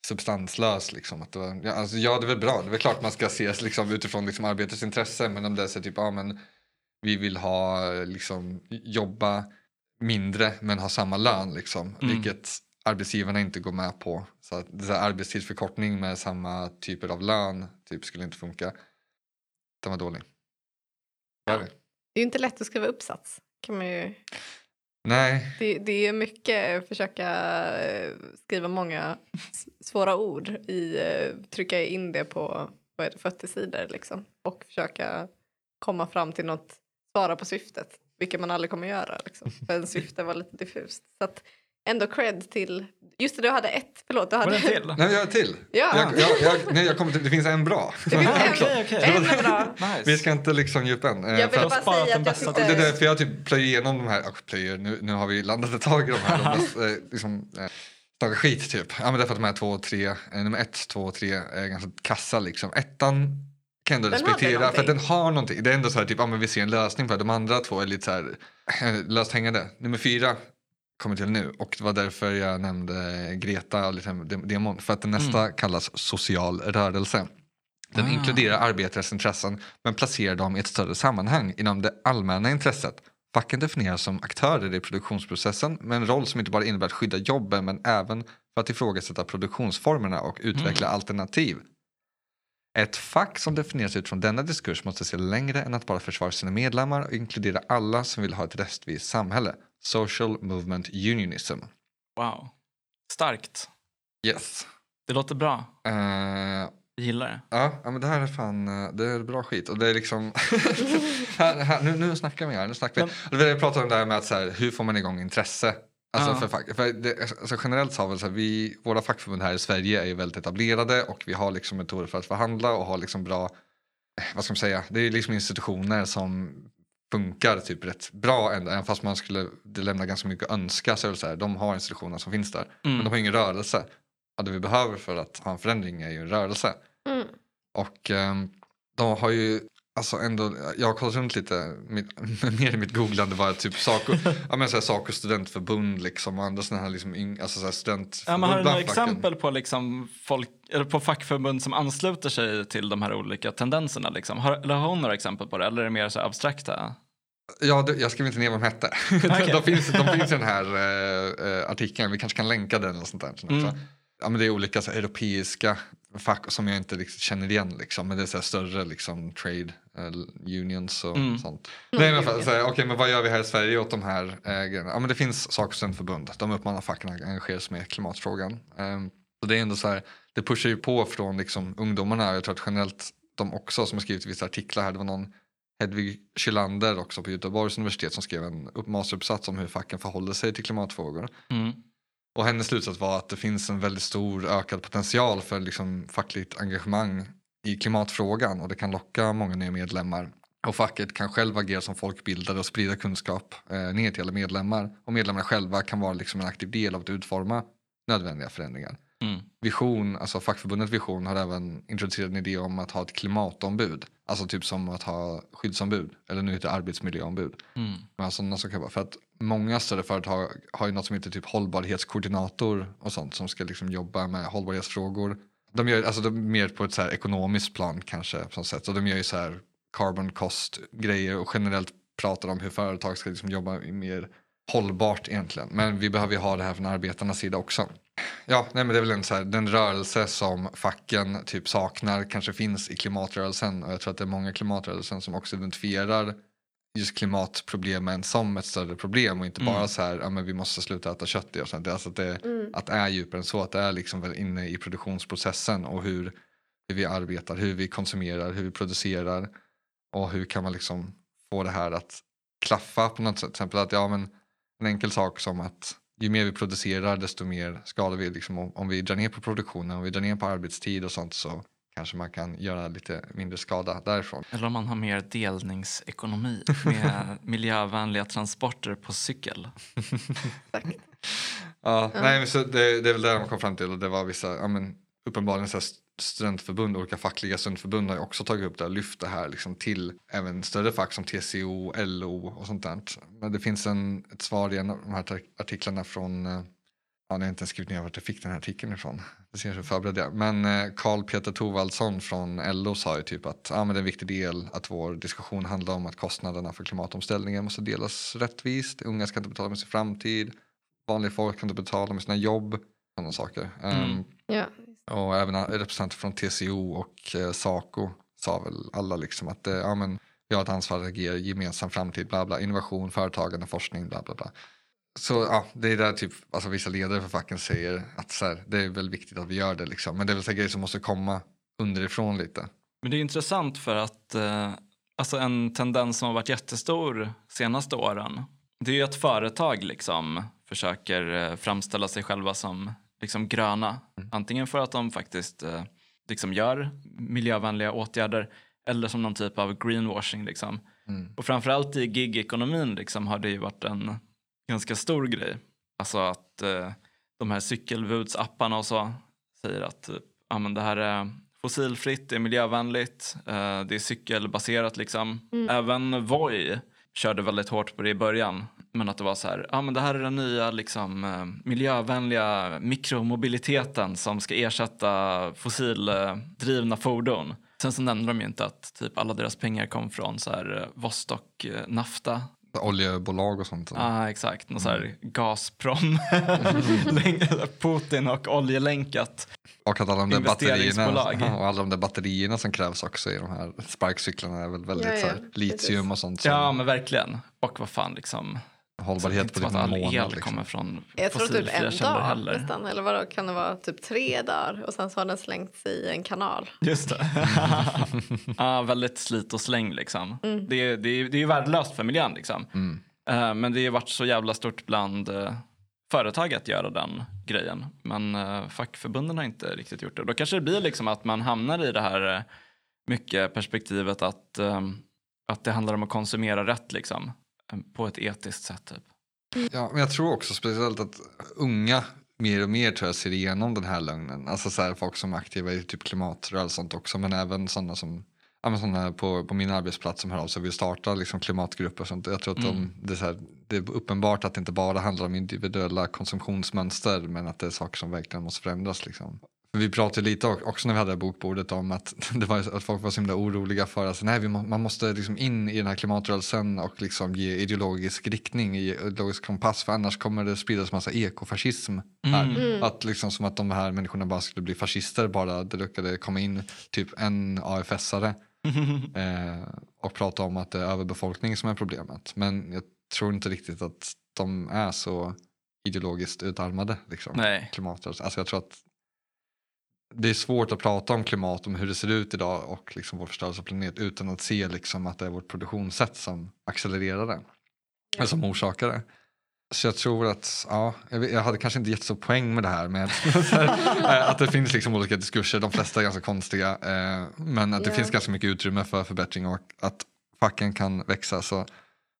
substanslös. Liksom. Att det var, ja, alltså, ja, det är väl bra. Det är väl klart man ska ses liksom, utifrån liksom, arbetets intresse. Men om det är så typ, ja men vi vill ha, liksom, jobba mindre men ha samma lön. Liksom, Mm. Vilket arbetsgivarna inte går med på. Så att det här arbetstidsförkortning med samma typer av lön typ, skulle inte funka. Den var dålig. Var det? Är ju inte lätt att skriva uppsats. Kan man ju, Nej, det, det är mycket att försöka eh, skriva många svåra ord i, eh, trycka in det på vad är det, 40 sidor liksom. Och försöka komma fram till något, svara på syftet. Vilket man aldrig kommer göra liksom. För en syfte var lite diffust. Så att ändå cred till, just det du hade ett, förlåt du var hade det en till? nej jag har till. Ja. Jag, jag, jag, nej, jag kommer till, det finns en bra. Det finns en, Okej, okej. en är bra. Nice. Vi ska inte liksom djupa än. eh, Jag ville bara säga den att jag bästa Det är tyckte... därför jag typ plöjer igenom de här, och plöjer, nu, nu har vi landat ett tag i de här, de mest, eh, liksom, eh, snacka skit typ. Ja men därför att de här två och tre, eh, nummer ett, två och tre är ganska kassa liksom. Ettan kan ändå Den respektera för att den har någonting. Det är ändå så här typ, ja men vi ser en lösning det. De andra två är lite så här löst hängande. Nummer fyra kommer till nu och det var därför jag nämnde Greta och dem- demon. För att den nästa kallas social rörelse. Den Ah. inkluderar arbetares intressen men placerar dem i ett större sammanhang inom det allmänna intresset. Facken definieras som aktörer i produktionsprocessen med en roll som inte bara innebär att skydda jobben men även för att ifrågasätta produktionsformerna och utveckla alternativ. Ett fack som definieras utifrån denna diskurs måste se längre än att bara försvara sina medlemmar och inkludera alla som vill ha ett rättvist samhälle. Social Movement Unionism. Wow. Starkt. Yes. Det låter bra. Eh, Jag gillar det. Ja, men det här är fan eh, det är bra skit. Och det är liksom... här, här, nu, nu snackar vi här. Nu snackar vi. Men- jag pratade om det här med att så här, hur får man igång intresse? Alltså Ja. för fack, för det, alltså generellt så har väl så här, vi, våra fackförbund här i Sverige är ju väldigt etablerade och vi har liksom metoder för att förhandla och har liksom bra, eh, vad ska man säga, det är liksom institutioner som funkar typ rätt bra ändå, även fast man skulle lämna ganska mycket önska så är det så här, de har institutioner som finns där. Men Mm. de har ingen rörelse. Ja, det vi behöver för att ha en förändring är ju en rörelse. Mm. Och ehm, de har ju alltså ändå, jag har kollat runt lite mitt, mer i mitt googlande bara typ Saco, ja men så här Saco studentförbund liksom och andra sådana här liksom yng, alltså så här studentförbund Ja, har du några exempel på, liksom folk, eller på fackförbund som ansluter sig till de här olika tendenserna? Liksom? Har, eller har hon några exempel på det? Eller är det mer så abstrakta? Ja, det, jag skrev inte ner vad de hette. Okej. de, finns, de finns i den här eh, eh, artikeln, vi kanske kan länka den eller sånt där. Sånt Mm. också. Ja, men det är olika så europeiska fack som jag inte riktigt känner igen. Liksom. Men det är så här, större liksom, trade eh, unions och Mm. sånt. Nej, men, för- så här, okej, men vad gör vi här i Sverige åt de här eh, grejerna? Ja, men det finns Saco studentförbund. De uppmanar facken att engagera sig med klimatfrågan. Ehm, så det är ändå så här, det pushar ju på från liksom, ungdomarna. Jag tror att generellt de också som har skrivit vissa artiklar här. Det var någon Hedvig Kylander också på Göteborgs universitet som skrev en upp- masteruppsats om hur facken förhåller sig till klimatfrågor. Mm. Och hennes slutsats var att det finns en väldigt stor ökad potential för liksom fackligt engagemang i klimatfrågan och det kan locka många nya medlemmar. Och facket kan själv agera som folkbildare och sprida kunskap eh, ner till alla medlemmar. Och medlemmarna själva kan vara liksom en aktiv del av att utforma nödvändiga förändringar. Mm. Vision, alltså fackförbundet Vision har även introducerat en idé om att ha ett klimatombud. Alltså typ som att ha skyddsombud, eller nu heter det arbetsmiljöombud. Mm. Men sådana som kan vara, för att många större företag har ju något som heter typ hållbarhetskoordinator och sånt som ska liksom jobba med hållbarhetsfrågor. De gör alltså de mer på ett så ekonomiskt plan kanske på något sätt. Och de gör ju så här carbon cost grejer och generellt pratar om hur företag ska liksom jobba mer hållbart egentligen. Men vi behöver ju ha det här från arbetarnas sida också. Ja, nej men det är väl en så här, den rörelse som facken typ saknar kanske finns i klimatrörelsen och jag tror att det är många klimatrörelsen som också identifierar just klimatproblemen som ett större problem och inte Mm. bara så här, ja men vi måste sluta äta kött och sånt. Alltså att, det, att det är djupare än så, att det är liksom väl inne i produktionsprocessen och hur, hur vi arbetar, hur vi konsumerar, hur vi producerar och hur kan man liksom få det här att klaffa på något sätt. Till exempel att ja men en enkel sak som att ju mer vi producerar desto mer skadar vi. Liksom, om, om vi drar ner på produktionen, om vi drar ner på arbetstid och sånt så kanske man kan göra lite mindre skada därifrån. Eller om man har mer delningsekonomi med miljövänliga transporter på cykel. Ja, Nej, men så det, det är väl där man kom fram till och det var vissa, ja, men, uppenbarligen så här studentförbund, olika fackliga studentförbund har ju också tagit upp det och lyft det här liksom till även större fack som TCO, LO och sånt där. Men det finns en, ett svar i en av de här artiklarna från, eh, ja, jag har inte ens skrivit ner vart jag fick den här artikeln ifrån, det ser jag så förberedd jag. Men eh, Karl Peter Thorvaldsson från LO sa ju typ att ja, men det är en viktig del att vår diskussion handlar om att kostnaderna för klimatomställningen måste delas rättvist, unga ska inte betala med sin framtid, vanliga folk kan inte betala med sina jobb, sådana saker. Ehm, mm. Um, Ja och även representanter från TCO och eh, Saco sa väl alla liksom att eh, ja, men vi har ett ansvar att agera gemensam framtid, bla bla, innovation, företagande, forskning, bla bla bla. Så ja, det är där typ, alltså vissa ledare för facken säger att så här, det är väl viktigt att vi gör det liksom. Men det är väl så här grejer som måste komma underifrån lite. Men det är intressant för att eh, alltså en tendens som har varit jättestor senaste åren det är ju att företag liksom försöker eh, framställa sig själva som liksom gröna. Antingen för att de faktiskt eh, liksom gör miljövänliga åtgärder eller som någon typ av greenwashing. Liksom. Mm. Och framförallt i gigekonomin liksom, har det ju varit en ganska stor grej. Alltså att eh, de här cykelbudsapparna och så säger att typ, ja, men det här är fossilfritt, det är miljövänligt, eh, det är cykelbaserat liksom. Även Voi körde väldigt hårt på det i början. Men att det var så här, ja men det här är den nya liksom eh, miljövänliga mikromobiliteten som ska ersätta fossildrivna fordon. Sen så nämnde de ju inte att typ alla deras pengar kom från så här eh, Vostok Nafta. Oljebolag och sånt. Ja, ah, exakt. Någon så här Gazprom. Länk- Putin och oljelänkat. Och att alla de där batterierna, och alla de där batterierna som krävs också i de här sparkcyklarna är väl väldigt Ja, ja, så här, litium och sånt. Som Ja, men verkligen. Och vad fan liksom. Hållbarhet på typ en all månad. el Liksom. kommer från Jag tror typ en dag heller. nästan. Eller vadå, kan det vara typ tre dagar och sen så har den slängts i en kanal. Just det. ja, väldigt slit och släng liksom. Mm. Det, är, det, är, det är ju värdelöst för miljön liksom. Mm. Eh, men det har varit så jävla stort bland uh, företag att göra den grejen. Men uh, fackförbunden har inte riktigt gjort det. Då kanske det blir liksom att man hamnar i det här uh, mycket perspektivet att, um, att det handlar om att konsumera rätt liksom. Eh, På ett etiskt sätt typ. Ja, men jag tror också speciellt att unga mer och mer tror jag ser igenom den här lögnen. Alltså så här, folk som är aktiva i typ klimatrörelse och sånt också men även sådana som Ja, men sådana på, på min arbetsplats som hör av sig vill starta liksom, klimatgrupper och sånt. Jag tror att de, Mm. det, är här, det är uppenbart att det inte bara handlar om individuella konsumtionsmönster men att det är saker som verkligen måste förändras. Liksom. Vi pratade lite också när vi hade bokbordet om att, det var, att folk var så himla oroliga för att nej, vi må, man måste liksom in i den här klimatrörelsen och liksom ge ideologisk riktning, ideologisk kompass för annars kommer det spridas massa ekofascism här. Mm. Att liksom som att de här människorna bara skulle bli fascister bara det råkade komma in typ en AFS-are eh, och prata om att det är överbefolkning som är problemet. Men jag tror inte riktigt att de är så ideologiskt utarmade. Liksom, Nej. Alltså jag tror att det är svårt att prata om klimat, om hur det ser ut idag och liksom vår förstörelse av planet utan att se liksom att det är vårt produktionssätt som accelererar det. Eller som orsakar det. Så jag tror att, ja, jag, hade kanske inte gett så poäng med det här med eh, att det finns liksom olika diskurser, de flesta är ganska konstiga, eh, men att det Ja. finns ganska mycket utrymme för förbättring och att facken kan växa. Så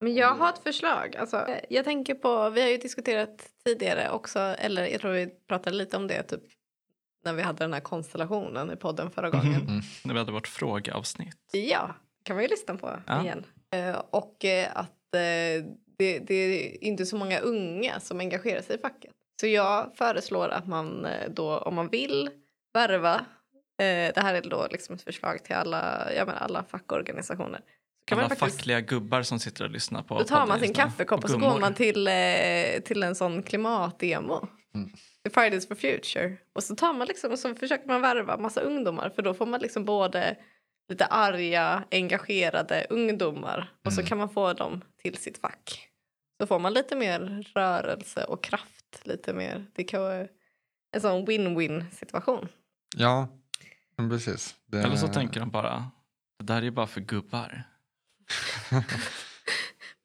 Men jag har ett förslag. Alltså, jag tänker på, vi har ju diskuterat tidigare också, eller jag tror vi pratade lite om det typ när vi hade den här konstellationen i podden förra gången. När vi hade vårt frågeavsnitt. Ja, kan man ju lyssna på Ja. igen. Eh, och eh, att eh, det, det är inte så många unga som engagerar sig i facket. Så jag föreslår att man då, om man vill värva det här är då liksom ett förslag till alla, jag menar, alla fackorganisationer. Så kan Alla man faktiskt, fackliga gubbar som sitter och lyssnar på då tar man sin kaffekopp och så gummor. går man till, till en sån klimatdemo. Mm. Fridays for Future. Och så tar man liksom och så försöker man värva massa ungdomar för då får man liksom både lite arga, engagerade ungdomar och så Mm. kan man få dem till sitt fack. Så får man lite mer rörelse och kraft, lite mer. Det kan vara en sån win-win situation. Ja, men precis. Det, Eller så tänker de bara, det där är ju bara för gubbar.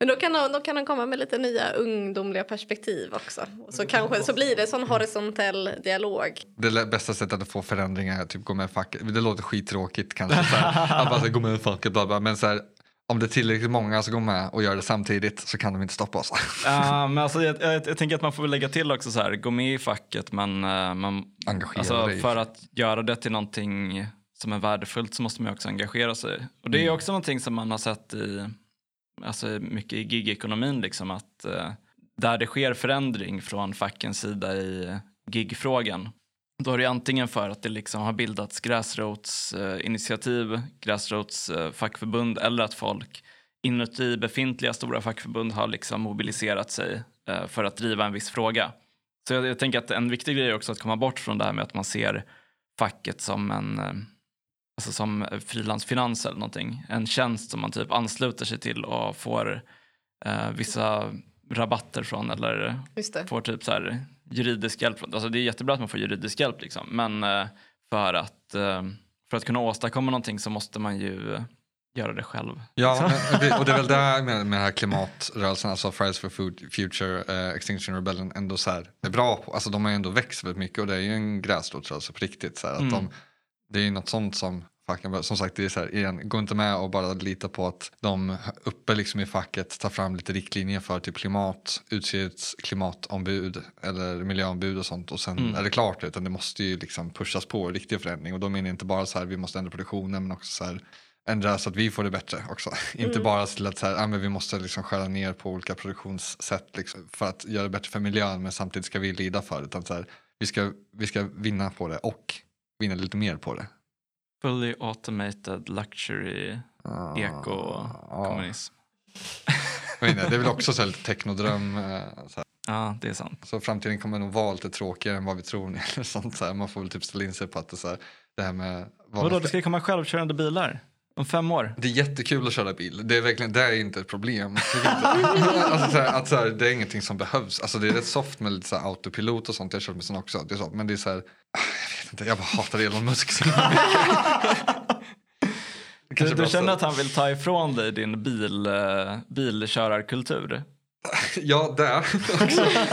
Men då kan, de, då kan de komma med lite nya ungdomliga perspektiv också. Och så kanske så blir det sån horisontell dialog. Det bästa sättet att få förändringar är typ gå med i facket. Det låter skittråkigt kanske. Så här, att bara så här, gå med i facket, bla bla. Men så här, om det är tillräckligt många som går med och gör det samtidigt så kan de inte stoppa oss. Ja, men alltså, jag, jag, jag tänker att man får väl lägga till också så här, gå med i facket men eh, man, Engagera alltså, dig. för att göra det till någonting som är värdefullt så måste man också engagera sig. Och det är Mm. också någonting som man har sett i, alltså mycket i gigekonomin liksom att eh, där det sker förändring från fackens sida i gigfrågan då är det antingen för att det liksom har bildats gräsrotsinitiativ, eh, gräsrotsfackförbund eh, eller att folk inuti befintliga stora fackförbund har liksom mobiliserat sig eh, för att driva en viss fråga. Så jag, jag tänker att en viktig grej är också att komma bort från det här med att man ser facket som en eh, alltså som frilansfinans eller någonting. En tjänst som man typ ansluter sig till och får eh, vissa rabatter från eller Just det. får typ så här juridisk hjälp. Alltså det är jättebra att man får juridisk hjälp liksom. Men eh, för att, eh, för att kunna åstadkomma någonting så måste man ju göra det själv. Ja, men och det är väl där med, med den här klimatrörelsen, alltså Fridays for Food, Future, eh, Extinction Rebellion ändå så här, är bra på. Alltså de har ju ändå växt väldigt mycket och det är ju en gräsrotsrörelse på riktigt. Så här, att Mm. de, det är ju något sånt som facken som sagt, det är så här, igen, gå inte med och bara lita på att de uppe liksom i facket tar fram lite riktlinjer för typ klimat, utser ett klimatombud eller miljöombud och sånt och sen Mm. är det klart utan det måste ju liksom pushas på riktig förändring och då menar jag inte bara så här vi måste ändra produktionen men också så här ändra så att vi får det bättre också. Inte Mm. bara till att så här, ah, men vi måste liksom skära ner på olika produktionssätt liksom, för att göra det bättre för miljön men samtidigt ska vi lida för det. Utan så här, vi, ska, vi ska vinna på det och vinna lite mer på det. Fully automated luxury Ah, eko-kommunism. inte, det är väl också så här lite technodröm. eh, Så. Ja, det är sant. så framtiden kommer nog vara lite tråkigare än vad vi tror. Eller sånt, så här. Man får väl typ ställa in sig på att det, så här, det här med vad Vadå, det ska- komma självkörande bilar om fem år. Det är jättekul att köra bil. Det är verkligen, det är inte ett problem. Inte. alltså, så här, att, så här, det är ingenting som behövs. Alltså, det är rätt soft med lite så här, autopilot och sånt. Jag kört med sån också. Det är så, men det är så här, jag vet inte, jag bara hatar Elon Musk så Du, du känner att han vill ta ifrån dig din bil, eh, bilkörarkultur? Ja, det.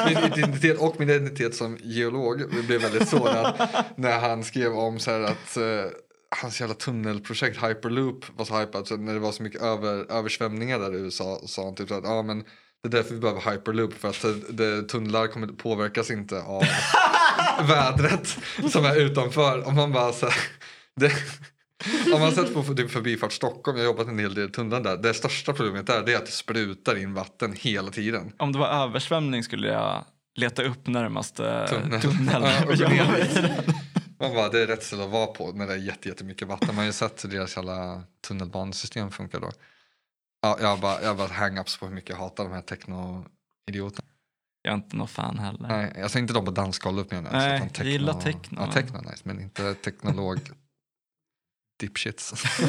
Min identitet och min identitet som geolog blev väldigt sårad när han skrev om så här att eh, hans jävla tunnelprojekt Hyperloop var så hypat så när det var så mycket över, översvämningar där i USA så sa han typ att ja men det är därför vi behöver Hyperloop för att det, det, tunnlar kommer påverkas inte av vädret som är utanför. Om man bara så här, det, om man sett på typ Förbifart Stockholm, jag har jobbat en hel del i tunneln där. Det största problemet där det är att det sprutar in vatten hela tiden. Om det var översvämning skulle jag leta upp närmaste Tunnel. tunnel, Ja, och gå. Man bara, det är rätt ställe att vara på när det är jätte, jättemycket vatten. Man har ju sett hur deras jävla tunnelbanesystem funkar då. Ja, jag har bara, jag har bara hang-ups på hur mycket jag hatar de här techno-idioterna. Jag är inte någon fan heller. Nej, alltså inte de på dansgolvet menar jag. Nej, utan jag gillar techno. Ja, techno nice, men inte teknolog dipshits.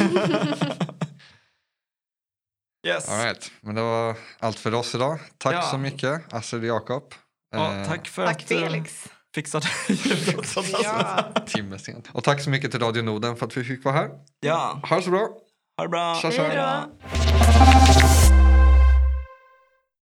Yes. All right, men det var allt för oss idag. Tack Ja. så mycket, Astrid och Jakob. Ja, Eh, tack för Tack att du Felix. Fixade ljudet. Ja. Timme sent. Och tack så mycket till Radio Norden för att vi fick vara här. ja, Ha det så bra. ha det bra. Tja, tja. Hej då. Ja.